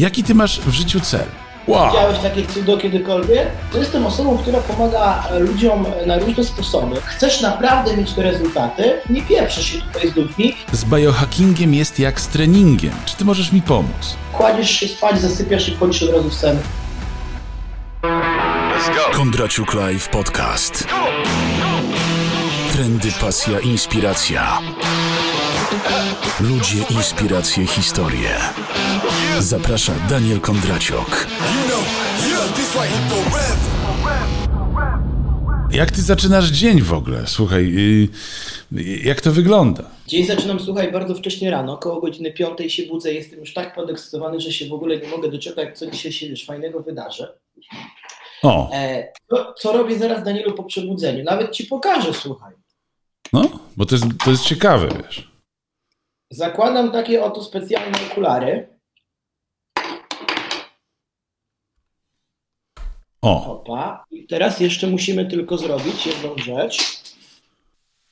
Jaki ty masz w życiu cel? Wow. Widziałeś takie cudo kiedykolwiek? To jestem osobą, która pomaga e, ludziom na różne sposoby. Chcesz naprawdę mieć te rezultaty? Nie pieprzę się tutaj z ludźmi. Z biohackingiem jest jak z treningiem. Czy ty możesz mi pomóc? Kładziesz się spać, zasypiasz i wchodzisz od razu w sen. Kondraciuk Live Podcast. Trendy, pasja, inspiracja. Ludzie, inspiracje, historie. Zaprasza Daniel Kondraciuk. Jak ty zaczynasz dzień w ogóle? Słuchaj, yy, jak to wygląda? Dzień zaczynam, słuchaj, bardzo wcześnie rano, około godziny 5 się budzę, jestem już tak podekscytowany, że się w ogóle nie mogę doczekać, co dzisiaj się już fajnego wydarzy. O, E, co, co robię zaraz, Danielu, po przebudzeniu? Nawet ci pokażę, słuchaj. no, bo to jest, to jest ciekawe, wiesz. Zakładam takie oto specjalne okulary. O, Opa. I teraz jeszcze musimy tylko zrobić jedną rzecz.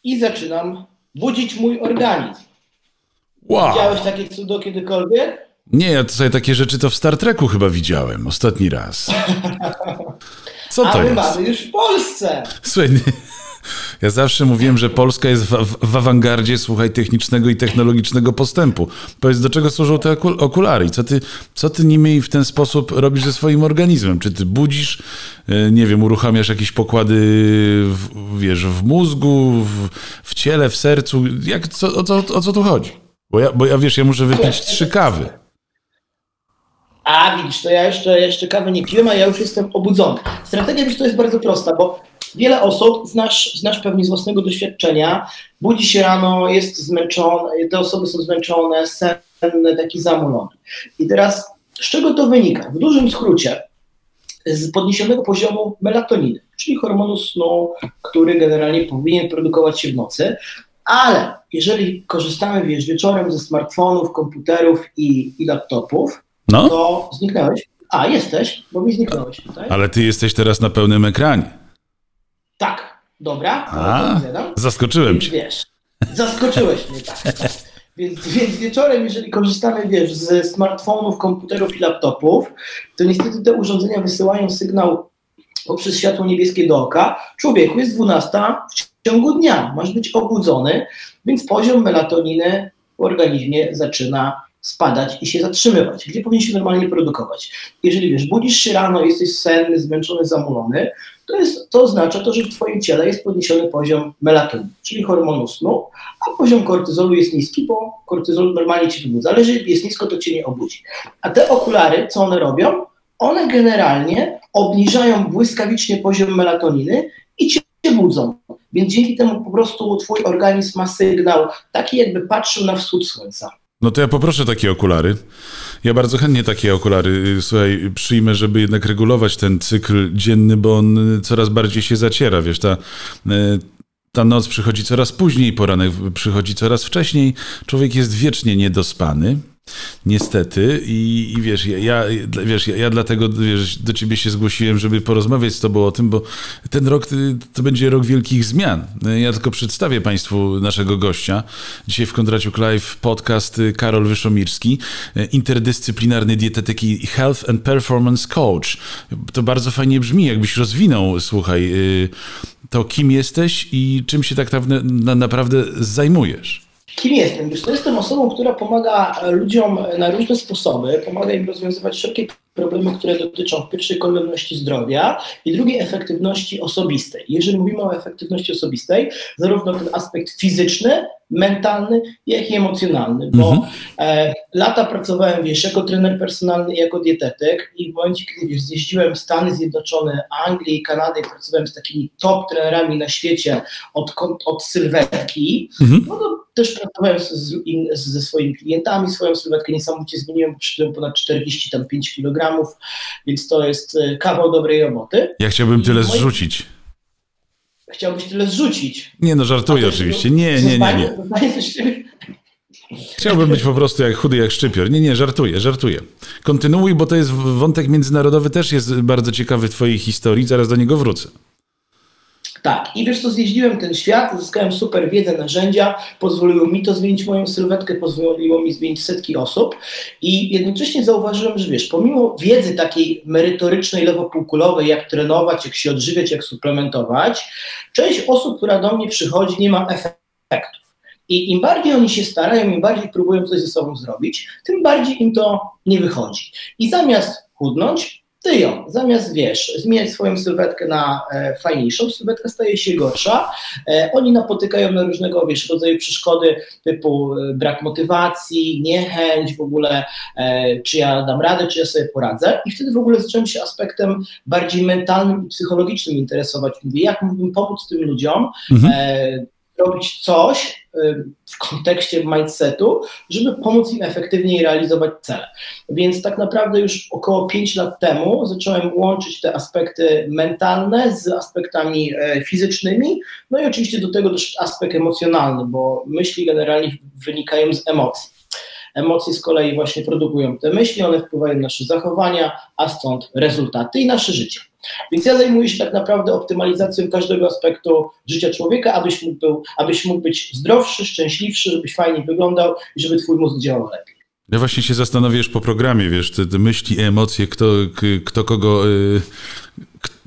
I zaczynam budzić mój organizm. wow. Widziałeś takie cudo kiedykolwiek? Nie, ja sobie takie rzeczy to w Star Treku chyba widziałem ostatni raz. Co A to my jest? mamy już w Polsce. Słuchaj, nie, ja zawsze mówiłem, że Polska jest w, w, awangardzie, słuchaj, technicznego i technologicznego postępu. Powiedz, do czego służą te okul- okulary? Co ty, co ty nimi w ten sposób robisz ze swoim organizmem? Czy ty budzisz, e, nie wiem, uruchamiasz jakieś pokłady, w, wiesz, w mózgu, w, w ciele, w sercu? Jak, co, o, co, o co tu chodzi? Bo ja, bo ja, wiesz, ja muszę wypić trzy kawy. A widzisz, to ja jeszcze, jeszcze kawy nie piłem, a ja już jestem obudzony. Strategia wiesz, to jest bardzo prosta, bo wiele osób, znasz, znasz pewnie z własnego doświadczenia, budzi się rano, jest zmęczone, te osoby są zmęczone, senne, taki zamulony. I teraz z czego to wynika? W dużym skrócie z podniesionego poziomu melatoniny, czyli hormonu snu, który generalnie powinien produkować się w nocy, ale jeżeli korzystamy, wiesz, wieczorem ze smartfonów, komputerów i, i laptopów, No, to zniknąłeś. A, jesteś, bo mi zniknąłeś tutaj. ale ty jesteś teraz na pełnym ekranie. Tak, dobra, A, zaskoczyłem cię. wiesz, zaskoczyłeś mnie tak. Więc, więc wieczorem, jeżeli korzystamy, wiesz, z smartfonów, komputerów i laptopów, to niestety te urządzenia wysyłają sygnał poprzez światło niebieskie do oka. Człowieku, jest 12 w ciągu dnia, masz być obudzony, więc poziom melatoniny w organizmie zaczyna spadać i się zatrzymywać, gdzie powinien się normalnie produkować. Jeżeli wiesz, budzisz się rano, jesteś senny, zmęczony, zamulony, to, jest, to oznacza to, że w Twoim ciele jest podniesiony poziom melatoniny, czyli hormonu snu, a poziom kortyzolu jest niski, bo kortyzol normalnie Cię wybudza, ale jeżeli jest nisko, to Cię nie obudzi. A te okulary, co one robią? One generalnie obniżają błyskawicznie poziom melatoniny i Cię budzą. Więc dzięki temu po prostu Twój organizm ma sygnał taki, jakby patrzył na wschód słońca. No to ja poproszę takie okulary. Ja bardzo chętnie takie okulary, y, słuchaj, przyjmę, żeby jednak regulować ten cykl dzienny, bo on y, coraz bardziej się zaciera, wiesz, ta, y, ta noc przychodzi coraz później, poranek przychodzi coraz wcześniej, człowiek jest wiecznie niedospany. Niestety i, i wiesz, ja, ja, wiesz ja, ja dlatego wiesz, do ciebie się zgłosiłem, żeby porozmawiać z tobą o tym, bo ten rok y, to będzie rok wielkich zmian. Y, Ja tylko przedstawię państwu naszego gościa. Dzisiaj w Kondraciuk Live podcast y, Karol Wyszomirski, interdyscyplinarny dietetyk health and performance coach. To bardzo fajnie brzmi, jakbyś rozwinął, słuchaj, to kim jesteś i czym się tak na, na, naprawdę zajmujesz. Kim jestem? To jestem osobą, która pomaga e, ludziom na różne sposoby, pomaga im rozwiązywać wszelkie problemy, które dotyczą w pierwszej kolejności zdrowia i drugiej efektywności osobistej. Jeżeli mówimy o efektywności osobistej, zarówno ten aspekt fizyczny, mentalny, jak i emocjonalny, bo Mhm. e, lata pracowałem, wiesz, jako trener personalny i jako dietetyk i w momencie, kiedy wiesz, zjeździłem Stany Zjednoczone, Anglię i Kanadę i pracowałem z takimi top trenerami na świecie od, od sylwetki, Mhm. no to też pracowałem z, z, z, ze swoimi klientami, swoją sylwetkę niesamowicie zmieniłem, przytyłem ponad 45 kg, więc to jest e, kawał dobrej roboty. Ja chciałbym tyle Moi- zrzucić. Chciałbyś tyle zrzucić. Nie no, żartuję to- oczywiście. Nie, nie, nie, nie. ciebie? Chciałbym być po prostu jak chudy, jak szczypior. Nie, nie, żartuję, żartuję. Kontynuuj, bo to jest wątek międzynarodowy, też jest bardzo ciekawy w twojej historii, zaraz do niego wrócę. Tak, i wiesz co, zjeździłem ten świat, zyskałem super wiedzę, narzędzia, pozwoliło mi to zmienić moją sylwetkę, pozwoliło mi zmienić setki osób i jednocześnie zauważyłem, że wiesz, pomimo wiedzy takiej merytorycznej, lewopółkulowej, jak trenować, jak się odżywiać, jak suplementować, część osób, która do mnie przychodzi, nie ma efektów. I im bardziej oni się starają, im bardziej próbują coś ze sobą zrobić, tym bardziej im to nie wychodzi. I zamiast chudnąć, tyją. Zamiast, wiesz, zmieniać swoją sylwetkę na e, fajniejszą, sylwetka staje się gorsza. E, oni napotykają na różnego, wiesz, rodzaju przeszkody typu e, brak motywacji, niechęć w ogóle, czy ja dam radę, czy ja sobie poradzę. I wtedy w ogóle zacząłem się aspektem bardziej mentalnym i psychologicznym interesować. Mówię, jak mógłbym pomóc tym ludziom, Mhm. Robić coś y, w kontekście mindsetu, żeby pomóc im efektywniej realizować cele. Więc tak naprawdę już około 5 lat temu zacząłem łączyć te aspekty mentalne z aspektami e, fizycznymi, no i oczywiście do tego też aspekt emocjonalny, bo myśli generalnie wynikają z emocji. Emocje z kolei właśnie produkują te myśli, one wpływają na nasze zachowania, a stąd rezultaty i nasze życie. Więc ja zajmuję się tak naprawdę optymalizacją każdego aspektu życia człowieka, abyś mógł, był, abyś mógł być zdrowszy, szczęśliwszy, żebyś fajnie wyglądał i żeby twój mózg działał lepiej. Ja właśnie się zastanawiasz po programie, wiesz, te, te myśli, emocje, kto, kto kogo, y,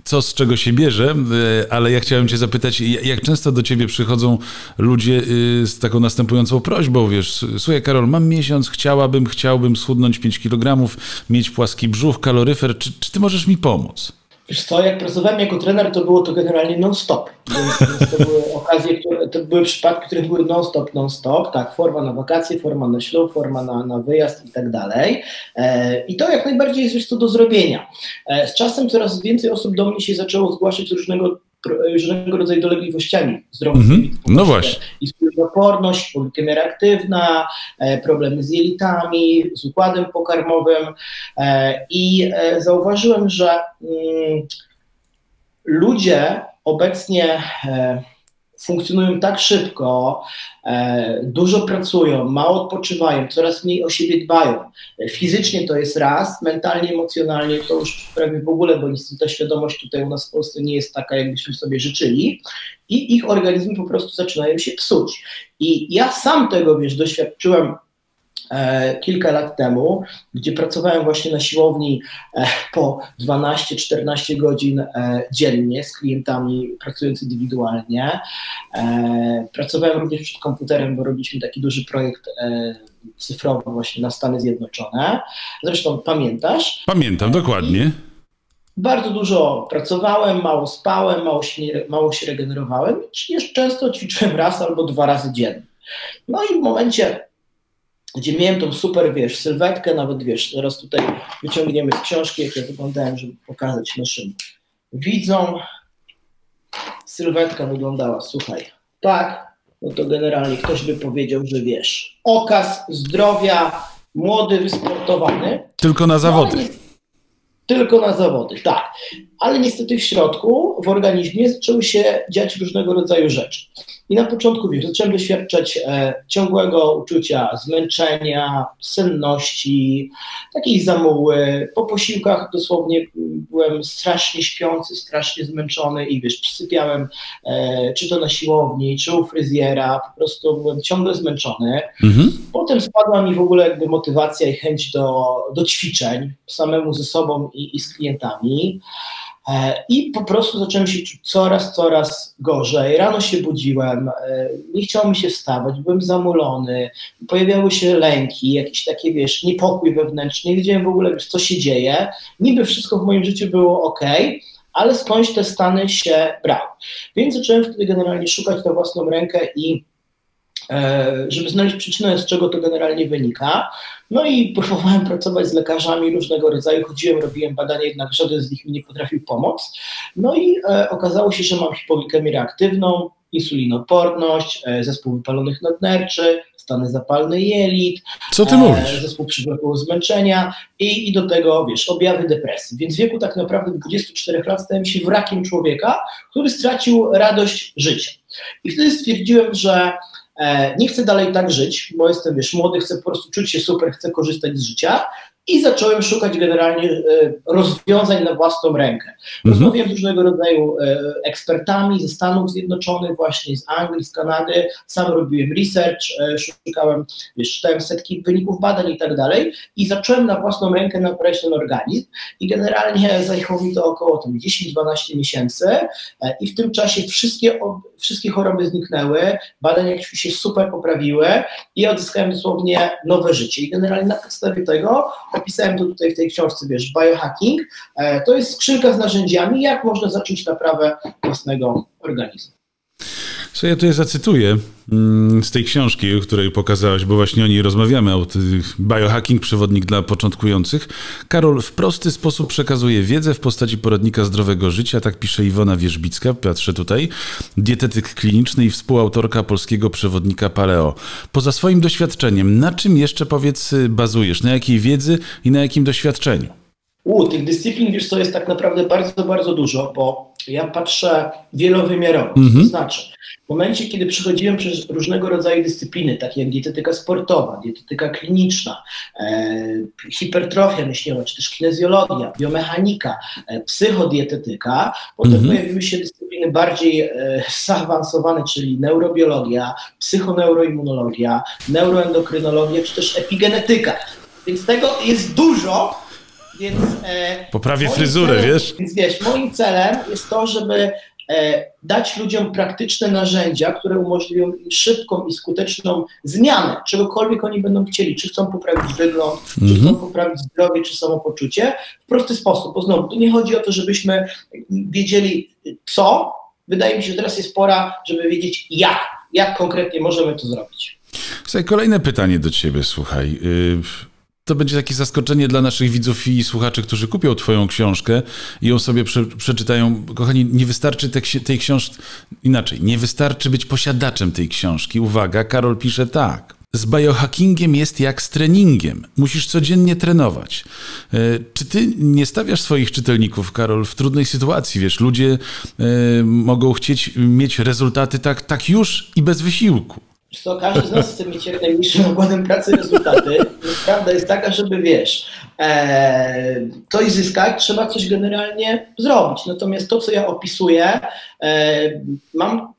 co z czego się bierze, y, ale ja chciałem cię zapytać, ja- jak często do ciebie przychodzą ludzie y, z taką następującą prośbą, wiesz, słuchaj Karol, mam miesiąc, chciałabym, chciałbym schudnąć 5 kg, mieć płaski brzuch, kaloryfer, czy, czy ty możesz mi pomóc? Wiesz co, jak pracowałem jako trener, to było to generalnie non-stop. Więc, to były okazje, które, to były przypadki, które były non-stop, non-stop. Tak, forma na wakacje, forma na ślub, forma na, na wyjazd i tak dalej. E, I to jak najbardziej jest wiesz, co do zrobienia. E, z czasem coraz więcej osób do mnie się zaczęło zgłaszać różnego, różnego rodzaju dolegliwościami zdrowotnymi. Mhm. No właśnie. Insulinoporność, glikemia reaktywna, e, problemy z jelitami, z układem pokarmowym e, i e, zauważyłem, że mm, ludzie obecnie e, funkcjonują tak szybko, e, dużo pracują, mało odpoczywają, coraz mniej o siebie dbają. Fizycznie to jest raz, mentalnie, emocjonalnie to już prawie w ogóle, bo ta świadomość tutaj u nas w Polsce nie jest taka, jakbyśmy sobie życzyli i ich organizmy po prostu zaczynają się psuć. I ja sam tego, wiesz, doświadczyłem kilka lat temu, gdzie pracowałem właśnie na siłowni e, po 12-14 godzin e, dziennie z klientami pracując indywidualnie. E, Pracowałem również przed komputerem, bo robiliśmy taki duży projekt e, cyfrowy właśnie na Stany Zjednoczone. Zresztą pamiętasz, Pamiętam, dokładnie. bardzo dużo pracowałem, mało spałem, mało się, mało się regenerowałem i często ćwiczyłem raz albo dwa razy dziennie. No i w momencie, gdzie miałem tą super, wiesz, sylwetkę, nawet wiesz, teraz tutaj wyciągniemy z książki, jak ja wyglądałem, żeby pokazać naszym widzom. Sylwetka wyglądała, słuchaj, tak, no to generalnie ktoś by powiedział, że wiesz, okaz zdrowia, młody, wysportowany, Tylko na no, zawody. nie- Tylko na zawody, tak. Ale niestety w środku, w organizmie zaczęły się dziać różnego rodzaju rzeczy. I na początku, wiesz, zacząłem doświadczać e, ciągłego uczucia zmęczenia, senności, takiej zamuły. Po posiłkach dosłownie mm, byłem strasznie śpiący, strasznie zmęczony i wiesz, przysypiałem e, czy to na siłowni, czy u fryzjera, po prostu byłem ciągle zmęczony. Mhm. Potem spadła mi w ogóle jakby motywacja i chęć do, do ćwiczeń samemu ze sobą i, i z klientami. E, I po prostu zacząłem się czuć coraz, coraz gorzej. Rano się budziłem, e, nie chciało mi się wstawać, byłem zamulony, pojawiały się lęki, jakieś takie, wiesz, niepokój wewnętrzny, nie wiedziałem w ogóle, co się dzieje. Niby wszystko w moim życiu było ok, ale skądś te stany się brały. Więc zacząłem wtedy generalnie szukać na własną rękę i żeby znaleźć przyczynę, z czego to generalnie wynika. No i próbowałem pracować z lekarzami różnego rodzaju, chodziłem, robiłem badania, jednak żaden z nich mi nie potrafił pomóc. No i e, okazało się, że mam hipoglikemię reaktywną, insulinoporność, e, zespół wypalonych nadnerczy, stany zapalne jelit, Co ty e, mówisz? zespół przewlekłego zmęczenia i, i do tego, wiesz, objawy depresji. Więc w wieku tak naprawdę 24 lat stałem się wrakiem człowieka, który stracił radość życia. I wtedy stwierdziłem, że e, nie chcę dalej tak żyć, bo jestem, wiesz, młody, chcę po prostu czuć się super, chcę korzystać z życia i zacząłem szukać generalnie e, rozwiązań na własną rękę. Mhm. Rozmawiałem z różnego rodzaju e, ekspertami ze Stanów Zjednoczonych, właśnie z Anglii, z Kanady, sam robiłem research, e, szukałem, wiesz, czytałem setki wyników badań i tak dalej. I zacząłem na własną rękę naprawiać ten organizm. I generalnie zajęło mi to około tam 10-12 miesięcy. I w tym czasie wszystkie, wszystkie choroby zniknęły, badania się super poprawiły. I odzyskałem dosłownie nowe życie. I generalnie na podstawie tego opisałem to tutaj w tej książce, wiesz, biohacking, e, to jest skrzynka z narzędziami, jak można zacząć naprawę własnego organizmu. Co ja tutaj zacytuję mm, z tej książki, o której pokazałeś, bo właśnie o niej rozmawiamy, o biohacking, przewodnik dla początkujących. Karol w prosty sposób przekazuje wiedzę w postaci poradnika zdrowego życia, tak pisze Iwona Wierzbicka, patrzę tutaj, dietetyk kliniczny i współautorka polskiego przewodnika paleo. Poza swoim doświadczeniem, na czym jeszcze powiedz bazujesz? Na jakiej wiedzy i na jakim doświadczeniu? U, tych dyscyplin, wiesz co, jest tak naprawdę bardzo, bardzo dużo, bo ja patrzę wielowymiarowo, Mhm. to znaczy w momencie, kiedy przechodziłem przez różnego rodzaju dyscypliny, takie jak dietetyka sportowa, dietetyka kliniczna, e, hipertrofia myślowa, czy też kinezjologia, biomechanika, e, psychodietetyka, potem Mhm. pojawiły się dyscypliny bardziej e, zaawansowane, czyli neurobiologia, psychoneuroimmunologia, neuroendokrynologia, czy też epigenetyka. Więc tego jest dużo, więc... E, Poprawię fryzurę, celem, wiesz? Więc wiesz, moim celem jest to, żeby e, dać ludziom praktyczne narzędzia, które umożliwią im szybką i skuteczną zmianę, czegokolwiek oni będą chcieli, czy chcą poprawić wygląd, czy Mhm. chcą poprawić zdrowie, czy samopoczucie, w prosty sposób. Bo znowu, tu nie chodzi o to, żebyśmy wiedzieli co, wydaje mi się, że teraz jest pora, żeby wiedzieć jak, jak konkretnie możemy to zrobić. Słuchaj, kolejne pytanie do ciebie, słuchaj. Y, To będzie takie zaskoczenie dla naszych widzów i słuchaczy, którzy kupią twoją książkę i ją sobie prze, przeczytają. Kochani, nie wystarczy te, tej książki, inaczej, nie wystarczy być posiadaczem tej książki. Uwaga, Karol pisze tak. Z biohackingiem jest jak z treningiem. Musisz codziennie trenować. Y, Czy ty nie stawiasz swoich czytelników, Karol, w trudnej sytuacji? Wiesz, ludzie y, mogą chcieć mieć rezultaty tak, tak już i bez wysiłku. Co, każdy z nas chce mieć jak najniższym nakładem pracy rezultaty. Prawda jest taka, żeby wiesz, e, coś zyskać, trzeba coś generalnie zrobić. Natomiast to, co ja opisuję, e, mam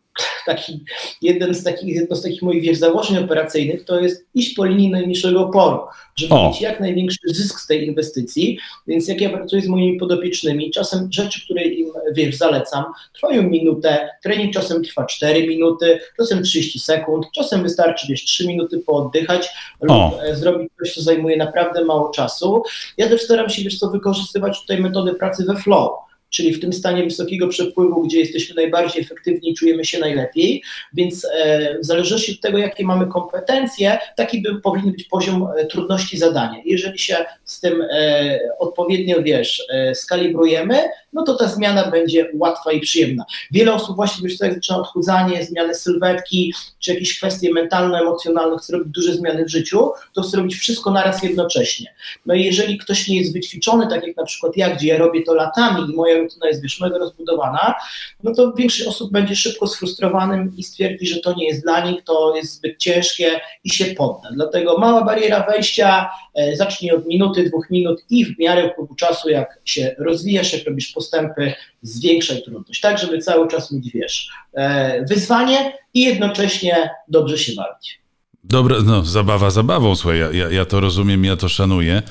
taki, jeden z takich, jedno z takich moich wiesz, założeń operacyjnych, to jest iść po linii najmniejszego oporu, żeby O. mieć jak największy zysk z tej inwestycji. Więc jak ja pracuję z moimi podopiecznymi, czasem rzeczy, które im wiesz, zalecam, trwają minutę, trening czasem trwa 4 minuty, czasem 30 sekund, czasem wystarczy wiesz, 3 minuty pooddychać O. lub e, zrobić coś, co zajmuje naprawdę mało czasu. Ja też staram się wiesz co, wykorzystywać tutaj metody pracy we flow czyli w tym stanie wysokiego przepływu, gdzie jesteśmy najbardziej efektywni i czujemy się najlepiej, więc e, w zależności od tego, jakie mamy kompetencje, taki by, powinien być poziom e, trudności zadania. Jeżeli się z tym e, odpowiednio, wiesz, skalibrujemy, no to ta zmiana będzie łatwa i przyjemna. Wiele osób właśnie, wiesz, jak zaczyna odchudzanie, zmiany sylwetki, czy jakieś kwestie mentalno-emocjonalne, chce robić duże zmiany w życiu, to chce robić wszystko naraz jednocześnie. No i jeżeli ktoś nie jest wyćwiczony, tak jak na przykład ja, gdzie ja robię to latami i moja rutyna jest wiesz, mega rozbudowana, no to większość osób będzie szybko sfrustrowanym i stwierdzi, że to nie jest dla nich, to jest zbyt ciężkie i się podda. Dlatego mała bariera wejścia, e, zacznij od minuty, dwóch minut i w miarę upływu czasu, jak się rozwijasz, jak robisz postępy, zwiększaj trudność, tak żeby cały czas mieć, wiesz, e, wyzwanie i jednocześnie dobrze się bawić. Dobra, no zabawa zabawą, słuchaj, ja, ja, ja to rozumiem, ja to szanuję,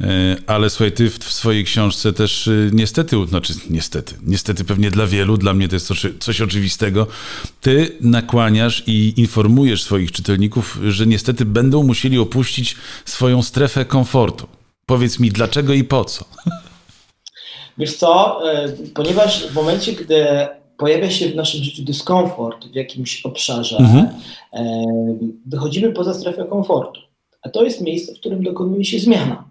e, ale słuchaj, ty w, w swojej książce też e, niestety, znaczy niestety, niestety pewnie dla wielu, dla mnie to jest coś, coś oczywistego, ty nakłaniasz i informujesz swoich czytelników, że niestety będą musieli opuścić swoją strefę komfortu. Powiedz mi, dlaczego i po co? Wiesz co, e, ponieważ w momencie, gdy pojawia się w naszym życiu dyskomfort w jakimś obszarze, Mhm. e, wychodzimy poza strefę komfortu. A to jest miejsce, w którym dokonuje się zmiana.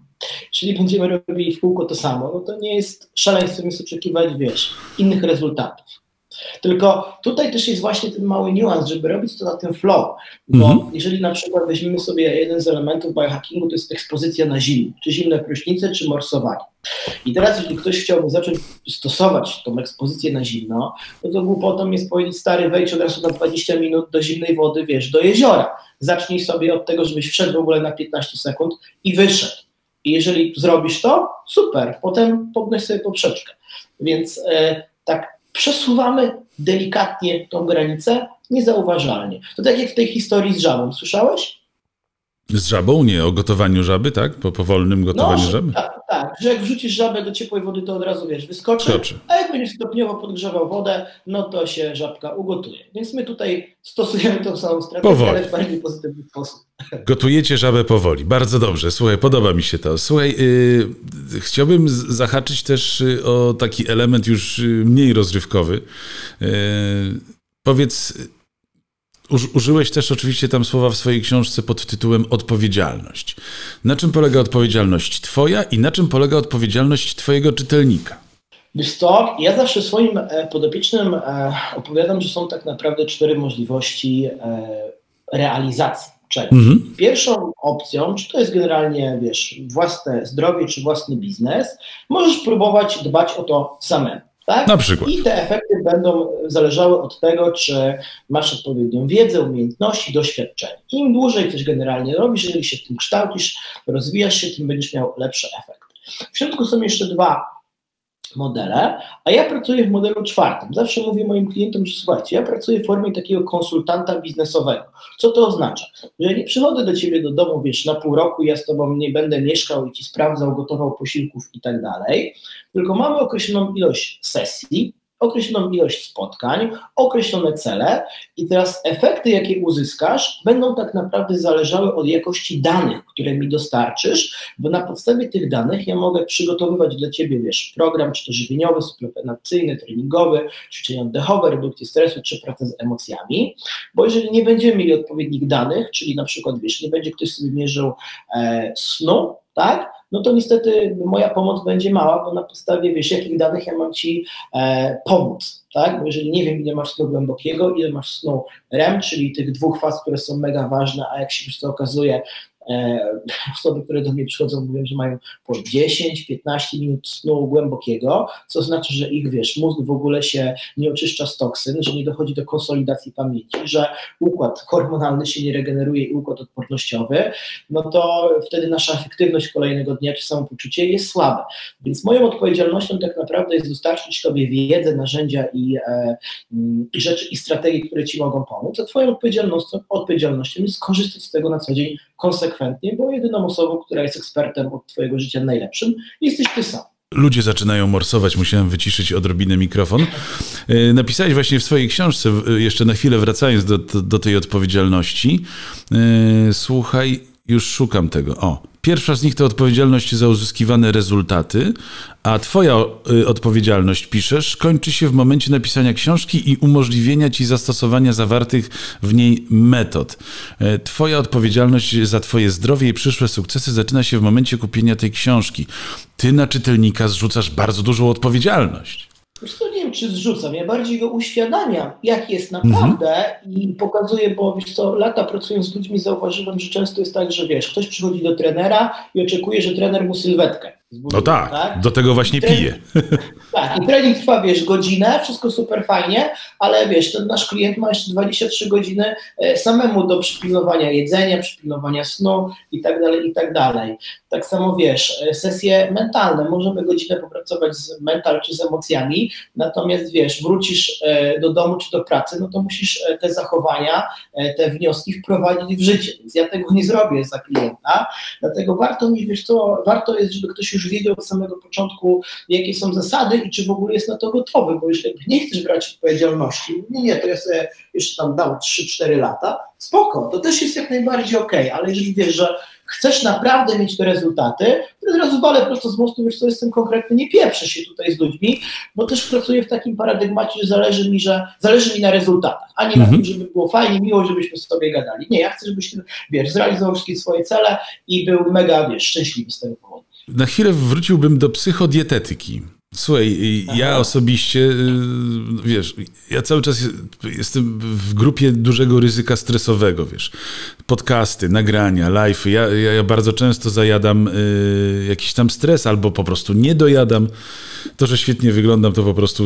Czyli będziemy robili w kółko to samo, no to nie jest szaleństwem jest oczekiwać, wiesz, innych rezultatów. Tylko tutaj też jest właśnie ten mały niuans, żeby robić to na tym flow. Bo Mhm. jeżeli na przykład weźmiemy sobie jeden z elementów biohackingu, to jest ekspozycja na zimno, czy zimne prysznice, czy morsowanie. I teraz, jeżeli ktoś chciałby zacząć stosować tą ekspozycję na zimno, no to głupotą jest powiedzieć, stary, wejdź od razu na 20 minut do zimnej wody, wiesz, do jeziora. Zacznij sobie od tego, żebyś wszedł w ogóle na 15 sekund i wyszedł. I jeżeli zrobisz to, super, potem podnoś sobie poprzeczkę. Więc e, tak przesuwamy delikatnie tą granicę, niezauważalnie. To tak jak w tej historii z żabą, słyszałeś? Z żabą? Nie, o gotowaniu żaby, tak? Po powolnym gotowaniu no, żaby? Tak, tak, że jak wrzucisz żabę do ciepłej wody, to od razu wiesz, wyskoczy, Skoczy. a jak będziesz stopniowo podgrzewał wodę, no to się żabka ugotuje. Więc my tutaj stosujemy tą samą strategię, Powoli. ale w bardziej pozytywny sposób. Gotujecie żabę powoli. Bardzo dobrze. Słuchaj, podoba mi się to. Słuchaj, yy, chciałbym zahaczyć też yy, o taki element już yy, mniej rozrywkowy. Yy, powiedz, użyłeś też oczywiście tam słowa w swojej książce pod tytułem odpowiedzialność. Na czym polega odpowiedzialność twoja i na czym polega odpowiedzialność twojego czytelnika? Wiesz co, ja zawsze swoim e, podopiecznym e, opowiadam, że są tak naprawdę cztery możliwości e, realizacji czegoś. Mhm. Pierwszą opcją, czy to jest generalnie, wiesz, własne zdrowie, czy własny biznes, możesz próbować dbać o to samemu. Tak? Na przykład. I te efekty będą zależały od tego, czy masz odpowiednią wiedzę, umiejętności, doświadczenie. Im dłużej coś generalnie robisz, jeżeli się w tym kształcisz, rozwijasz się, tym będziesz miał lepszy efekt. W środku są jeszcze dwa modele, a ja pracuję w modelu czwartym. Zawsze mówię moim klientom, że słuchajcie, ja pracuję w formie takiego konsultanta biznesowego. Co to oznacza? Że nie przychodzę do ciebie do domu, wiesz, na pół roku, ja z tobą nie będę mieszkał i ci sprawdzał, gotował posiłków i tak dalej, tylko mamy określoną ilość sesji, określoną ilość spotkań, określone cele i teraz efekty, jakie uzyskasz, będą tak naprawdę zależały od jakości danych, które mi dostarczysz, bo na podstawie tych danych ja mogę przygotowywać dla Ciebie, wiesz, program, czy to żywieniowy, suplementacyjny, treningowy, ćwiczenia oddechowe, redukcję stresu, czy pracę z emocjami, bo jeżeli nie będziemy mieli odpowiednich danych, czyli na przykład, wiesz, nie będzie ktoś sobie mierzył e, snu, tak, no to niestety moja pomoc będzie mała, bo na podstawie, wiesz, jakich danych ja mam Ci e, pomóc, tak, bo jeżeli nie wiem, ile masz snu głębokiego, ile masz snu REM, czyli tych dwóch faz, które są mega ważne, a jak się już to okazuje, osoby, które do mnie przychodzą, mówią, że mają po 10-15 minut snu głębokiego, co znaczy, że ich, wiesz, mózg w ogóle się nie oczyszcza z toksyn, że nie dochodzi do konsolidacji pamięci, że układ hormonalny się nie regeneruje i układ odpornościowy, no to wtedy nasza efektywność kolejnego dnia czy samopoczucie jest słabe. Więc moją odpowiedzialnością tak naprawdę jest dostarczyć Tobie wiedzę, narzędzia i, e, rzeczy i strategie, które Ci mogą pomóc, a Twoją odpowiedzialnością, odpowiedzialnością jest skorzystać z tego na co dzień konsekwentnie, bo jedyną osobą, która jest ekspertem od Twojego życia najlepszym, jesteś Ty sam. Ludzie zaczynają morsować, musiałem wyciszyć odrobinę mikrofon. E, Napisałeś właśnie w swojej książce, w- jeszcze na chwilę wracając do, do, tej odpowiedzialności. e, Słuchaj, już szukam tego. O, pierwsza z nich to odpowiedzialność za uzyskiwane rezultaty, a twoja y, odpowiedzialność, piszesz, kończy się w momencie napisania książki i umożliwienia ci zastosowania zawartych w niej metod. E, Twoja odpowiedzialność za twoje zdrowie i przyszłe sukcesy zaczyna się w momencie kupienia tej książki. Ty na czytelnika zrzucasz bardzo dużą odpowiedzialność. Wiesz co, nie wiem, czy zrzucam, ja bardziej go uświadamiam, jak jest naprawdę i pokazuję, bo wiesz co, lata pracując z ludźmi zauważyłem, że często jest tak, że wiesz, ktoś przychodzi do trenera i oczekuje, że trener mu sylwetkę zbuduje, No tak, do tego właśnie Trening- piję. Tak, i trening trwa, wiesz, godzinę, wszystko super fajnie, ale wiesz, ten nasz klient ma jeszcze 23 godziny e, samemu do przypilnowania jedzenia, przypilnowania snu i tak dalej, i tak dalej. Tak samo, wiesz, e, sesje mentalne, możemy godzinę popracować z mental czy z emocjami, natomiast, wiesz, wrócisz e, do domu czy do pracy, no to musisz e, te zachowania, te wnioski wprowadzić w życie, więc ja tego nie zrobię za klienta, dlatego warto mi, wiesz co, warto jest, żeby ktoś już wiedział od samego początku, jakie są zasady i czy w ogóle jest na to gotowy, bo jeżeli nie chcesz brać odpowiedzialności, nie, nie, to ja sobie jeszcze tam dam 3-4 lata, spoko, to też jest jak najbardziej okej, ale jeżeli wiesz, że chcesz naprawdę mieć te rezultaty, to od razu walę prosto z mostu, wiesz co, jestem konkretny, nie pieprzę się tutaj z ludźmi, bo też pracuję w takim paradygmacie, że zależy mi, że zależy mi na rezultatach, a nie na Mhm. tym, żeby było fajnie, miło, żebyśmy sobie gadali. Nie, ja chcę, żebyś wiesz, zrealizował wszystkie swoje cele i był mega, wiesz, szczęśliwy z tego powodu. Na chwilę wróciłbym do psychodietetyki. Słuchaj, ja osobiście, y, wiesz, ja cały czas je- jestem w grupie dużego ryzyka stresowego, wiesz. Podcasty, nagrania, live'y. Ja, ja, ja bardzo często zajadam y, jakiś tam stres albo po prostu nie dojadam. To, że świetnie wyglądam, to po prostu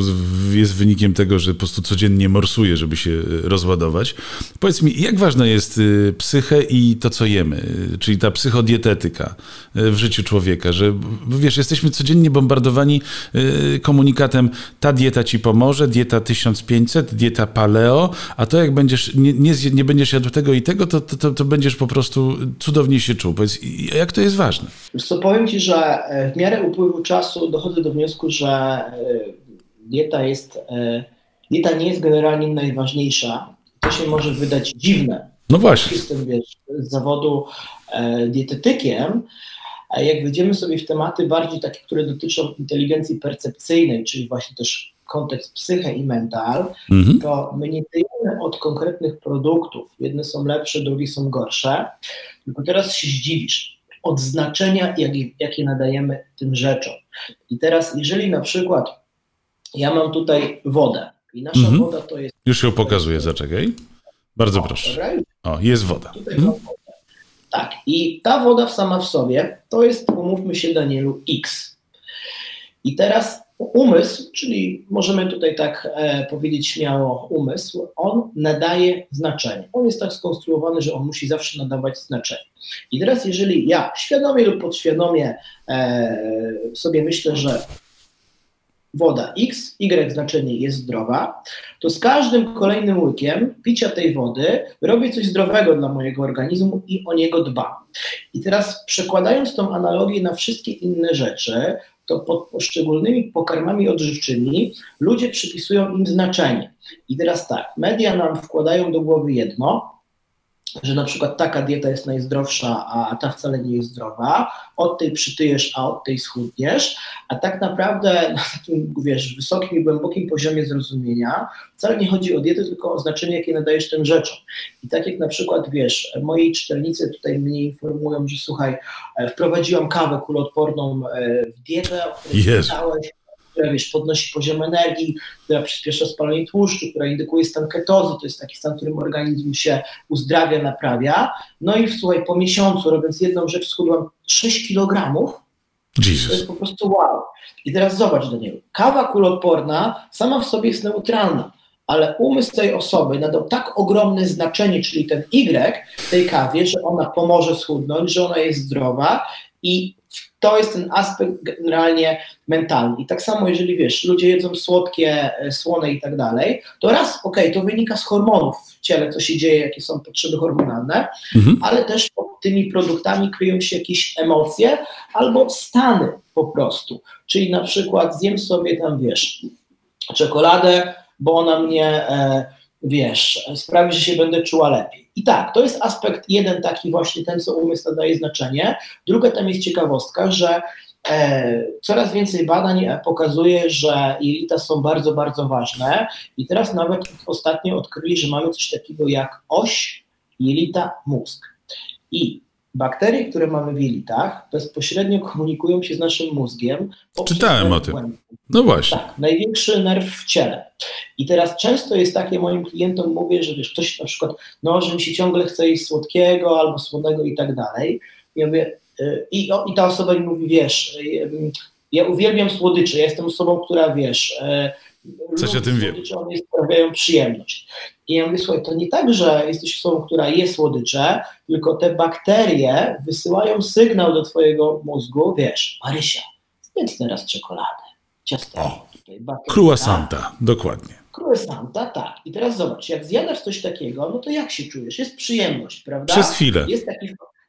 jest wynikiem tego, że po prostu codziennie morsuję, żeby się y, rozładować. Powiedz mi, jak ważna jest y, psychę i to, co jemy, y, czyli ta psychodietetyka w życiu człowieka, że wiesz, jesteśmy codziennie bombardowani komunikatem, ta dieta ci pomoże, dieta 1500, dieta paleo, a to jak będziesz, nie, nie, nie będziesz jadł tego i tego, to, to, to, będziesz po prostu cudownie się czuł. Powiedz, jak to jest ważne? Co, powiem Ci, że e, w miarę upływu czasu dochodzę do wniosku, że e, dieta jest, e, dieta nie jest generalnie najważniejsza. To się może wydać dziwne. No właśnie. Jestem, wiesz, z zawodu e, dietetykiem, a jak wejdziemy sobie w tematy bardziej takie, które dotyczą inteligencji percepcyjnej, czyli właśnie też kontekst psyche i mental, Mhm. to my nie tyjemy od konkretnych produktów. Jedne są lepsze, drugie są gorsze. Tylko teraz się zdziwisz od znaczenia, jakie, jakie nadajemy tym rzeczom. I teraz, jeżeli na przykład ja mam tutaj wodę i nasza Mhm. woda to jest. Już ją pokazuję, zaczekaj. Bardzo proszę. Dobra, O, jest woda. Tutaj Mhm. Tak, i ta woda sama w sobie to jest, umówmy się, Danielu, X. I teraz umysł, czyli możemy tutaj tak e, powiedzieć śmiało umysł, on nadaje znaczenie. On jest tak skonstruowany, że on musi zawsze nadawać znaczenie. I teraz, jeżeli ja świadomie lub podświadomie e, sobie myślę, że woda X, Y znaczenie jest zdrowa, to z każdym kolejnym łykiem picia tej wody robię coś zdrowego dla mojego organizmu i o niego dbam. I teraz przekładając tą analogię na wszystkie inne rzeczy, to pod poszczególnymi pokarmami odżywczymi ludzie przypisują im znaczenie. I teraz tak, media nam wkładają do głowy jedno, że na przykład taka dieta jest najzdrowsza, a ta wcale nie jest zdrowa, od tej przytyjesz, a od tej schudniesz, a tak naprawdę na takim, wiesz, wysokim i głębokim poziomie zrozumienia wcale nie chodzi o dietę, tylko o znaczenie, jakie nadajesz tym rzeczom. I tak jak na przykład, wiesz, moi czytelnicy tutaj mnie informują, że słuchaj, e, wprowadziłam kawę kuloodporną e, w dietę, o której czytałeś, która wiesz, podnosi poziom energii, która przyspiesza spalanie tłuszczu, która indykuje stan ketozy, to jest taki stan, w którym organizm się uzdrawia, naprawia. No i słuchaj, po miesiącu robiąc jedną rzecz schudłam 6 kg, to Jesus. jest po prostu wow. I teraz zobacz, Danielu, kawa kuloodporna sama w sobie jest neutralna, ale umysł tej osoby nadał tak ogromne znaczenie, czyli ten Y tej kawie, że ona pomoże schudnąć, że ona jest zdrowa i to jest ten aspekt generalnie mentalny. I tak samo, jeżeli wiesz, ludzie jedzą słodkie, e, słone i tak dalej, to raz, okej, to wynika z hormonów w ciele, co się dzieje, jakie są potrzeby hormonalne, Mhm. ale też pod tymi produktami kryją się jakieś emocje albo stany po prostu. Czyli na przykład zjem sobie tam, wiesz, czekoladę, bo ona mnie, e, wiesz, sprawi, że się będę czuła lepiej. I tak, to jest aspekt jeden taki właśnie, ten co umysł nadaje znaczenie. Druga tam jest ciekawostka, że e, coraz więcej badań e, pokazuje, że jelita są bardzo, bardzo ważne i teraz nawet ostatnio odkryli, że mamy coś takiego jak oś jelita-mózg. I bakterie, które mamy w jelitach, bezpośrednio komunikują się z naszym mózgiem. Czytałem o tym. No właśnie. Tak, największy nerw w ciele. I teraz często jest takie, moim klientom mówię, że wiesz, ktoś na przykład, no, że mi się ciągle chce jeść słodkiego albo słonego i tak dalej. Ja mówię, y, i, o, i ta osoba mi mówi, wiesz, y, ja uwielbiam słodycze, ja jestem osobą, która, wiesz, y, Coś o tym wiem. one sprawiają przyjemność. I ja mówię, słuchaj, to nie tak, że jesteś osobą, która je słodycze, tylko te bakterie wysyłają sygnał do twojego mózgu, wiesz, Marysia, zjedz teraz czekoladę, ciasto. O, Croissanta, dokładnie. Croissanta, tak. I teraz zobacz, jak zjadasz coś takiego, no to jak się czujesz? Jest przyjemność, prawda? Przez chwilę. Jest taki.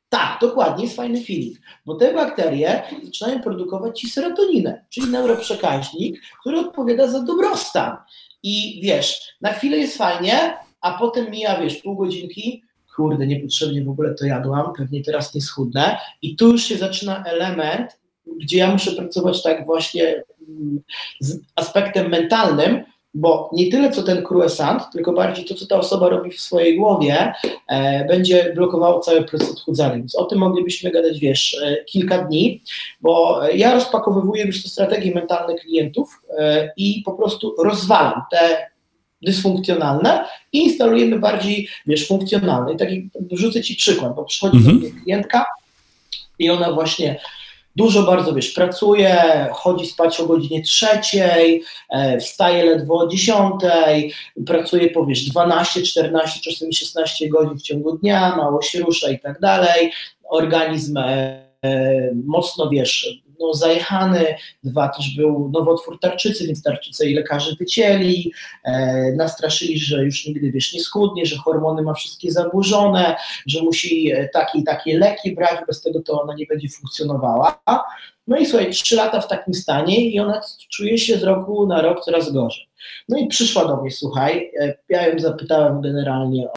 Tak, dokładnie, jest fajny feeling, bo te bakterie zaczynają produkować ci serotoninę, czyli neuroprzekaźnik, który odpowiada za dobrostan. I wiesz, na chwilę jest fajnie, a potem mija, wiesz, pół godzinki, kurde, niepotrzebnie w ogóle to jadłam, pewnie teraz nie schudnę. I tu już się zaczyna element, gdzie ja muszę pracować tak właśnie mm, z aspektem mentalnym, bo nie tyle co ten croissant, tylko bardziej to, co ta osoba robi w swojej głowie, e, będzie blokowało cały proces odchudzania. Więc o tym moglibyśmy gadać, wiesz, e, kilka dni, bo ja rozpakowywuję już te strategie mentalne klientów e, i po prostu rozwalam te dysfunkcjonalne i instalujemy bardziej, wiesz, funkcjonalne. I taki, rzucę Ci przykład, bo przychodzi Mhm. do mnie klientka i ona właśnie dużo bardzo, wiesz, pracuje, chodzi spać o godzinie trzeciej, e, wstaje ledwo o dziesiątej, pracuje po, wiesz, 12, 14, czasami 16 godzin w ciągu dnia, mało się rusza i tak dalej, organizm e, e, mocno, wiesz, no, zajechany, dwa też był nowotwór tarczycy, więc tarczycę i lekarze wycięli, e, nastraszyli, że już nigdy, wiesz, nie schudnie, że hormony ma wszystkie zaburzone, że musi e, takie i takie leki brać, bez tego to ona nie będzie funkcjonowała. No i słuchaj, trzy lata w takim stanie i ona czuje się z roku na rok coraz gorzej. No i przyszła do mnie, słuchaj, e, ja ją zapytałem generalnie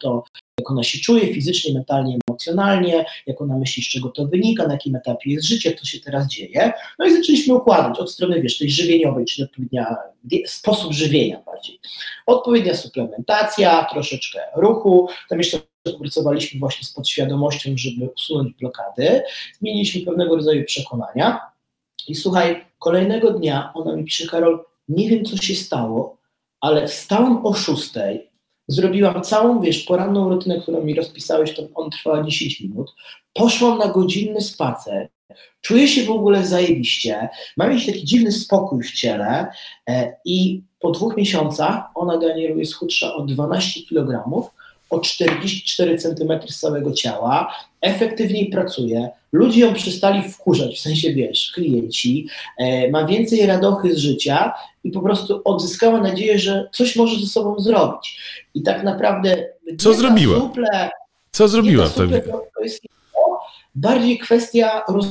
to, jak ona się czuje fizycznie, mentalnie, emocjonalnie, jak ona myśli, z czego to wynika, na jakim etapie jest życie, co się teraz dzieje. No i zaczęliśmy układać od strony, wiesz, tej żywieniowej, czyli odpowiednia sposób żywienia bardziej. Odpowiednia suplementacja, troszeczkę ruchu, tam jeszcze pracowaliśmy właśnie z podświadomością, żeby usunąć blokady, zmieniliśmy pewnego rodzaju przekonania i słuchaj, kolejnego dnia ona mi pisze, Karol, nie wiem co się stało, ale wstałam o szóstej, zrobiłam całą, wiesz, poranną rutynę, którą mi rozpisałeś, to on trwała 10 minut, poszłam na godzinny spacer, czuję się w ogóle zajebiście, mam jakiś taki dziwny spokój w ciele e, i po dwóch miesiącach ona, Danielu, jest o 12 kg, o 44 cm z całego ciała, efektywniej pracuje, ludzie ją przestali wkurzać, w sensie, wiesz, klienci, e, ma więcej radochy z życia i po prostu odzyskała nadzieję, że coś może ze sobą zrobić. I tak naprawdę... Co zrobiła? Suple, Co zrobiła wtedy? to, to jest bardziej kwestia, roz,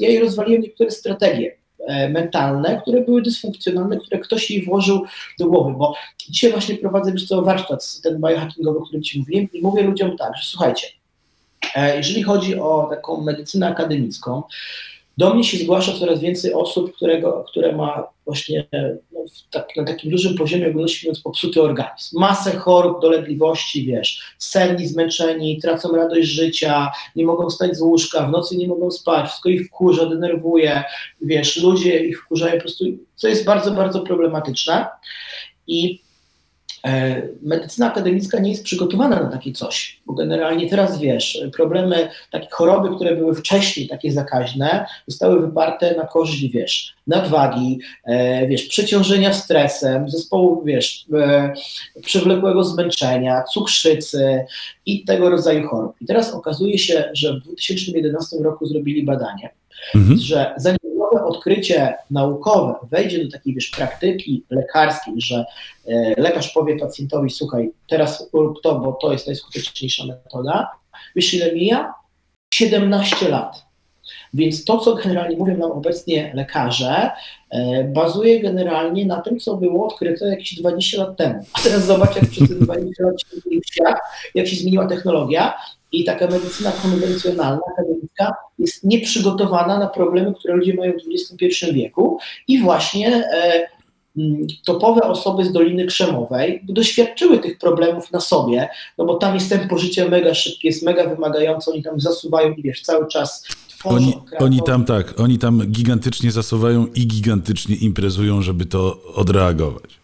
ja jej rozwaliłem niektóre strategie e, mentalne, które były dysfunkcjonalne, które ktoś jej włożył do głowy, bo dzisiaj właśnie prowadzę już co warsztat, ten biohackingowy, o którym Ci mówiłem i mówię ludziom tak, że słuchajcie, jeżeli chodzi o taką medycynę akademicką, do mnie się zgłasza coraz więcej osób, którego, które ma właśnie no, tak, na takim dużym poziomie ogólności mówiąc popsuty organizm. Masę chorób, dolegliwości, wiesz, senni, zmęczeni, tracą radość życia, nie mogą wstać z łóżka, w nocy nie mogą spać, wszystko ich wkurza, denerwuje, wiesz, ludzie ich wkurzają po prostu, co jest bardzo, bardzo problematyczne i e, medycyna akademicka nie jest przygotowana na takie coś, bo generalnie teraz wiesz, problemy, takie choroby, które były wcześniej takie zakaźne, zostały wyparte na korzyść, wiesz, nadwagi, e, wiesz, przeciążenia stresem, zespołu, wiesz, e, przewlekłego zmęczenia, cukrzycy i tego rodzaju chorób. I teraz okazuje się, że w 2011 roku zrobili badanie, Mhm. że zanim nowe odkrycie naukowe wejdzie do takiej wiesz, praktyki lekarskiej, że e, lekarz powie pacjentowi, słuchaj, teraz rób to, bo to jest najskuteczniejsza metoda, wiesz ile mija? 17 lat. Więc to, co generalnie mówią nam obecnie lekarze, e, bazuje generalnie na tym, co było odkryte jakieś 20 lat temu. A teraz zobacz, jak przez te 20 lat się jak się zmieniła technologia i taka medycyna konwencjonalna, akademicka jest nieprzygotowana na problemy, które ludzie mają w XXI wieku i właśnie e, mm, topowe osoby z Doliny Krzemowej doświadczyły tych problemów na sobie, no bo tam jest tempo życia mega szybkie, jest mega wymagające, oni tam zasuwają i wiesz, cały czas Oni, oni tam tak, oni tam gigantycznie zasuwają i gigantycznie imprezują, żeby to odreagować.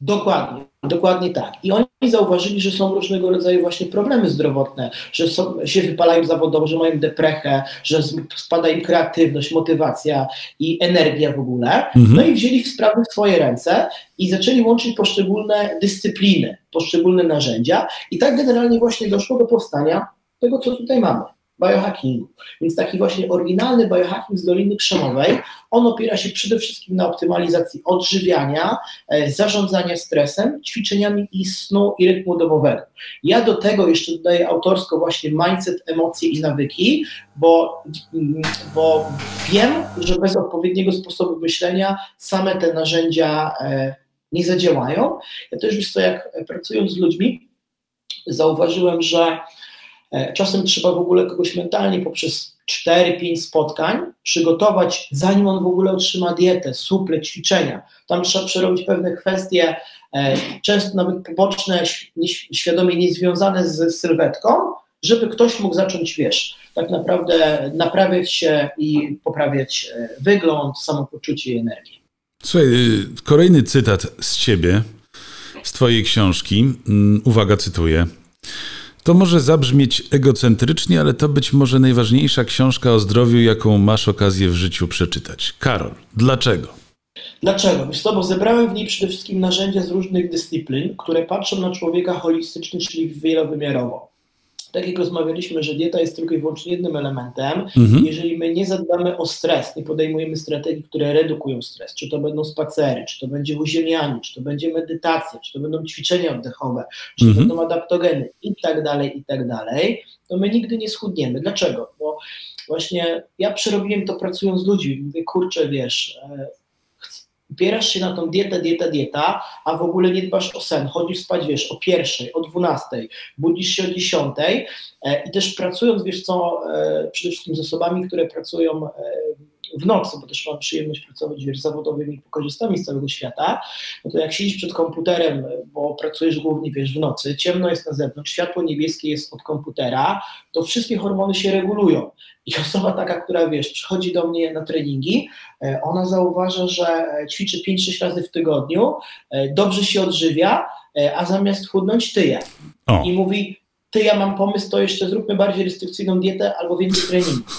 Dokładnie, dokładnie tak. I oni zauważyli, że są różnego rodzaju właśnie problemy zdrowotne, że są, się wypalają zawodowo, że mają deprechę, że spada im kreatywność, motywacja i energia w ogóle. Mhm. No i wzięli w sprawy w swoje ręce i zaczęli łączyć poszczególne dyscypliny, poszczególne narzędzia i tak generalnie właśnie doszło do powstania tego, co tutaj mamy. Biohackingu. Więc taki właśnie oryginalny biohacking z Doliny Krzemowej, on opiera się przede wszystkim na optymalizacji odżywiania, e, zarządzania stresem, ćwiczeniami i snu i rytmu dobowego. Ja do tego jeszcze dodaję autorsko właśnie mindset, emocje i nawyki, bo, mm, bo wiem, że bez odpowiedniego sposobu myślenia same te narzędzia e, nie zadziałają. Ja też wiesz co, jak pracując z ludźmi, zauważyłem, że czasem trzeba w ogóle kogoś mentalnie poprzez 4-5 spotkań, przygotować, zanim on w ogóle otrzyma dietę, suple, ćwiczenia. Tam trzeba przerobić pewne kwestie, e, często nawet poboczne, świadomie niezwiązane z sylwetką, żeby ktoś mógł zacząć, wiesz, tak naprawdę naprawiać się i poprawiać e, wygląd, samopoczucie i energię. Słuchaj, y, kolejny cytat z ciebie, z twojej książki. Mm, uwaga, cytuję. To może zabrzmieć egocentrycznie, ale to być może najważniejsza książka o zdrowiu, jaką masz okazję w życiu przeczytać. Karol, dlaczego? Dlaczego? Wiesz bo zebrałem w niej przede wszystkim narzędzia z różnych dyscyplin, które patrzą na człowieka holistycznie, czyli wielowymiarowo tak jak rozmawialiśmy, że dieta jest tylko i wyłącznie jednym elementem, mhm. jeżeli my nie zadbamy o stres, nie podejmujemy strategii, które redukują stres, czy to będą spacery, czy to będzie uziemianie, czy to będzie medytacja, czy to będą ćwiczenia oddechowe, czy mhm. to będą adaptogeny i tak dalej, i tak dalej, to my nigdy nie schudniemy. Dlaczego? Bo właśnie ja przerobiłem to pracując z ludźmi. Mówię, kurczę, wiesz, e, upierasz się na tą dietę, dieta, dieta, a w ogóle nie dbasz o sen, chodzisz spać, wiesz, o pierwszej, o dwunastej, budzisz się o dziesiątej e, i też pracując, wiesz co, e, przede wszystkim z osobami, które pracują e, w nocy, bo też mam przyjemność pracować z zawodowymi korzystami z całego świata, no to jak siedzisz przed komputerem, bo pracujesz głównie wiesz, w nocy, ciemno jest na zewnątrz, światło niebieskie jest od komputera, to wszystkie hormony się regulują. I osoba taka, która wiesz, przychodzi do mnie na treningi, e, ona zauważa, że ćwiczy 5-6 razy w tygodniu, e, dobrze się odżywia, e, a zamiast chudnąć tyje. O. I mówi, ty, ja mam pomysł, to jeszcze zróbmy bardziej restrykcyjną dietę albo więcej treningu.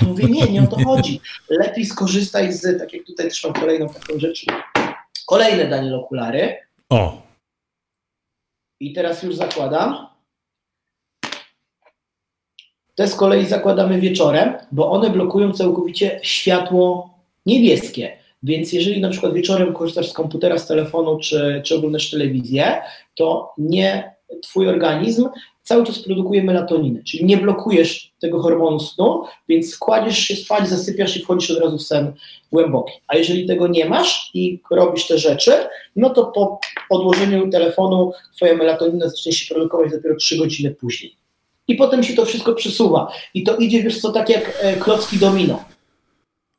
Ja mówię, nie, nie o to chodzi. Lepiej skorzystaj z, tak jak tutaj też mam kolejną taką rzecz, kolejne Daniel okulary. O. I teraz już zakładam. Te z kolei zakładamy wieczorem, bo one blokują całkowicie światło niebieskie. Więc jeżeli na przykład wieczorem korzystasz z komputera, z telefonu czy, czy oglądasz telewizję, to nie twój organizm cały czas produkuje melatoninę, czyli nie blokujesz tego hormonu snu, więc kładziesz się spać, zasypiasz i wchodzisz od razu w sen głęboki. A jeżeli tego nie masz i robisz te rzeczy, no to po odłożeniu telefonu twoja melatonina zacznie się produkować dopiero 3 godziny później. I potem się to wszystko przesuwa. I to idzie, wiesz co, tak jak e, klocki domino.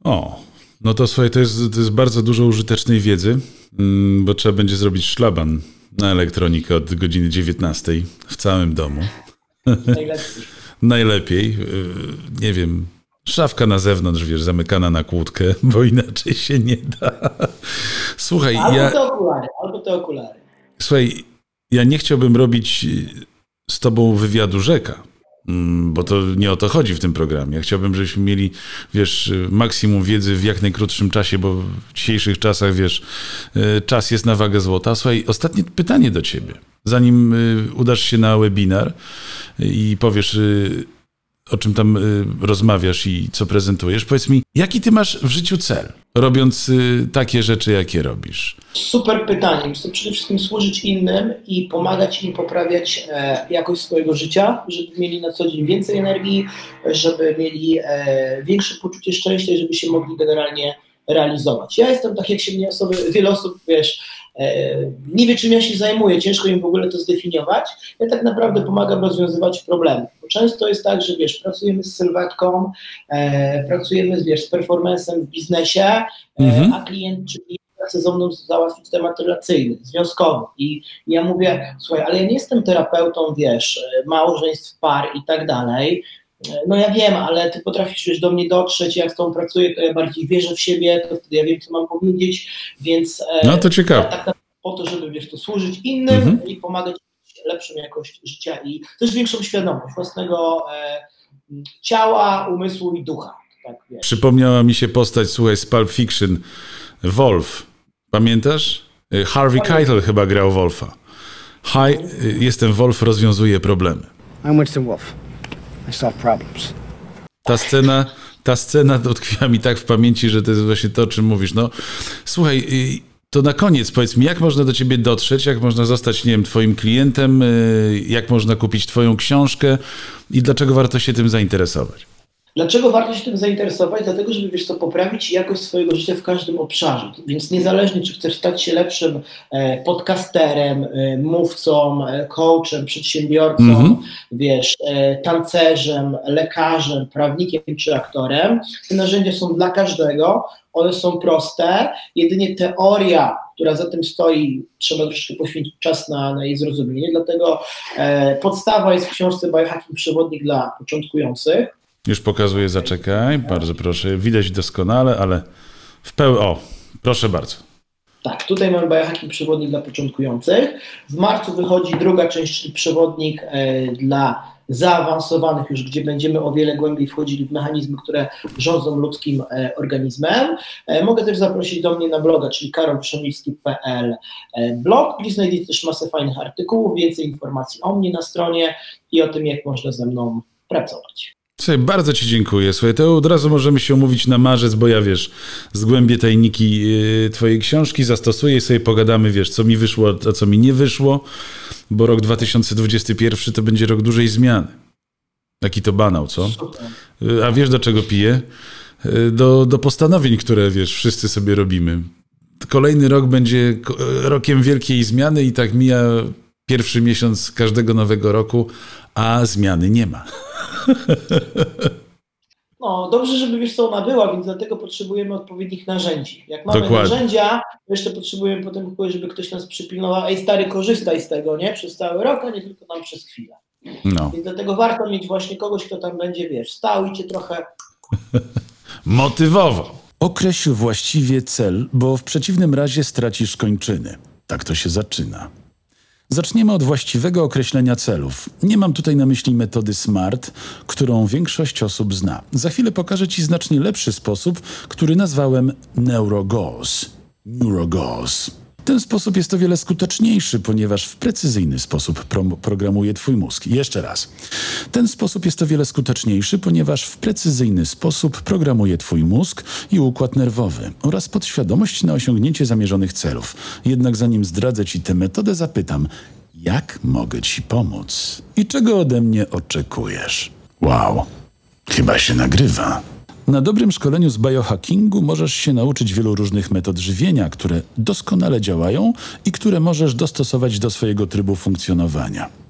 O, no to słuchaj, to jest, to jest bardzo dużo użytecznej wiedzy, mm, bo trzeba będzie zrobić szlaban na elektronikę od godziny 19 w całym domu. Najlepiej. Najlepiej. Y, nie wiem, szafka na zewnątrz, wiesz, zamykana na kłódkę, bo inaczej się nie da. Słuchaj, albo ja... te okulary, albo te okulary. Słuchaj, ja nie chciałbym robić z tobą wywiadu rzeka bo to nie o to chodzi w tym programie. Chciałbym, żebyśmy mieli, wiesz, maksimum wiedzy w jak najkrótszym czasie, bo w dzisiejszych czasach, wiesz, y, czas jest na wagę złota. Słuchaj, ostatnie pytanie do ciebie. Zanim y, udasz się na webinar i powiesz y, o czym tam y, rozmawiasz i co prezentujesz. Powiedz mi, jaki ty masz w życiu cel, robiąc y, takie rzeczy, jakie robisz? Super pytanie. Chcę przede wszystkim służyć innym i pomagać im poprawiać e, jakość swojego życia, żeby mieli na co dzień więcej energii, żeby mieli e, większe poczucie szczęścia i żeby się mogli generalnie realizować. Ja jestem tak, jak się mnie osoby, wiele osób, wiesz, nie wie, czym ja się zajmuję, ciężko im w ogóle to zdefiniować. Ja tak naprawdę pomagam rozwiązywać problemy. Bo często jest tak, że wiesz, pracujemy z sylwetką, e, pracujemy wiesz, z performancem w biznesie, e, mhm. a klient czy chce ze mną załatwić temat relacyjny, związkowy. I ja mówię, słuchaj, ale ja nie jestem terapeutą, wiesz, małżeństw, par i tak dalej. No ja wiem, ale ty potrafisz już do mnie dotrzeć, jak z tą pracuję, to ja bardziej wierzę w siebie, to wtedy ja wiem, co mam powiedzieć, więc... E, no to ciekawe. Ja tak po to, żeby wiesz, to służyć innym mhm. i pomagać lepszą jakość życia i też większą świadomość własnego e, ciała, umysłu i ducha. Tak, Przypomniała mi się postać, słuchaj, z Pulp Fiction, Wolf. Pamiętasz? E, Harvey Keitel chyba grał Wolfa. Hi, jestem Wolf, rozwiązuję problemy. I'm Winston Wolf. I solve problems. Ta scena, ta scena dotkwiła mi tak w pamięci, że to jest właśnie to, o czym mówisz. No, słuchaj, y, to na koniec powiedz mi, jak można do ciebie dotrzeć, jak można zostać, nie wiem, twoim klientem, y, jak można kupić twoją książkę i dlaczego warto się tym zainteresować? Dlaczego warto się tym zainteresować? Dlatego, żeby wiesz co, poprawić jakość swojego życia w każdym obszarze. Więc niezależnie, czy chcesz stać się lepszym e, podcasterem, e, mówcą, e, coachem, przedsiębiorcą, Mhm. wiesz, e, tancerzem, lekarzem, prawnikiem czy aktorem, te narzędzia są dla każdego, one są proste, jedynie teoria, która za tym stoi, trzeba troszeczkę poświęcić czas na, na jej zrozumienie, dlatego podstawa jest w książce Biohacking Przewodnik dla początkujących, Już pokazuję, zaczekaj, bardzo proszę. Widać doskonale, ale w pełni. O, proszę bardzo. Tak, tutaj mamy biohacking przewodnik dla początkujących. W marcu wychodzi druga część, czyli przewodnik e, dla zaawansowanych już, gdzie będziemy o wiele głębiej wchodzili w mechanizmy, które rządzą ludzkim e, organizmem. E, mogę też zaprosić do mnie na bloga, czyli karolprzemilski.pl e, blog, gdzie znajdziecie też masę fajnych artykułów, więcej informacji o mnie na stronie i o tym, jak można ze mną pracować. Słuchaj, bardzo Ci dziękuję. Słuchaj, to od razu możemy się umówić na marzec, bo ja wiesz, zgłębię tajniki yy, Twojej książki, zastosuję sobie pogadamy, wiesz, co mi wyszło, a co mi nie wyszło, bo rok 2021 to będzie rok dużej zmiany. Jaki to banał, co? Yy, A wiesz, do czego piję? Yy, Do, do postanowień, które, wiesz, wszyscy sobie robimy. Kolejny rok będzie ko- rokiem wielkiej zmiany i tak mija pierwszy miesiąc każdego nowego roku, a zmiany nie ma. No, dobrze, żeby wiesz co ona była, więc dlatego potrzebujemy odpowiednich narzędzi. Jak mamy Dokładnie. narzędzia, to jeszcze potrzebujemy potem kogoś, żeby ktoś nas przypilnował, ej stary, korzystaj z tego, nie? Przez cały rok, a nie tylko nam przez chwilę. No. Więc dlatego warto mieć właśnie kogoś, kto tam będzie, wiesz, stał i cię trochę Motywował. Określ właściwie cel, bo w przeciwnym razie stracisz kończyny. Tak to się zaczyna. Zaczniemy od właściwego określenia celów. Nie mam tutaj na myśli metody SMART, którą większość osób zna. Za chwilę pokażę Ci znacznie lepszy sposób, który nazwałem NeuroGoals. NeuroGoals. Ten sposób jest o wiele skuteczniejszy, ponieważ w precyzyjny sposób programuje Twój mózg. Jeszcze raz. Ten sposób jest o wiele skuteczniejszy, ponieważ w precyzyjny sposób programuje Twój mózg i układ nerwowy oraz podświadomość na osiągnięcie zamierzonych celów. Jednak zanim zdradzę Ci tę metodę, zapytam, jak mogę Ci pomóc? I czego ode mnie oczekujesz? Wow, chyba się nagrywa. Na dobrym szkoleniu z biohackingu możesz się nauczyć wielu różnych metod żywienia, które doskonale działają i które możesz dostosować do swojego trybu funkcjonowania.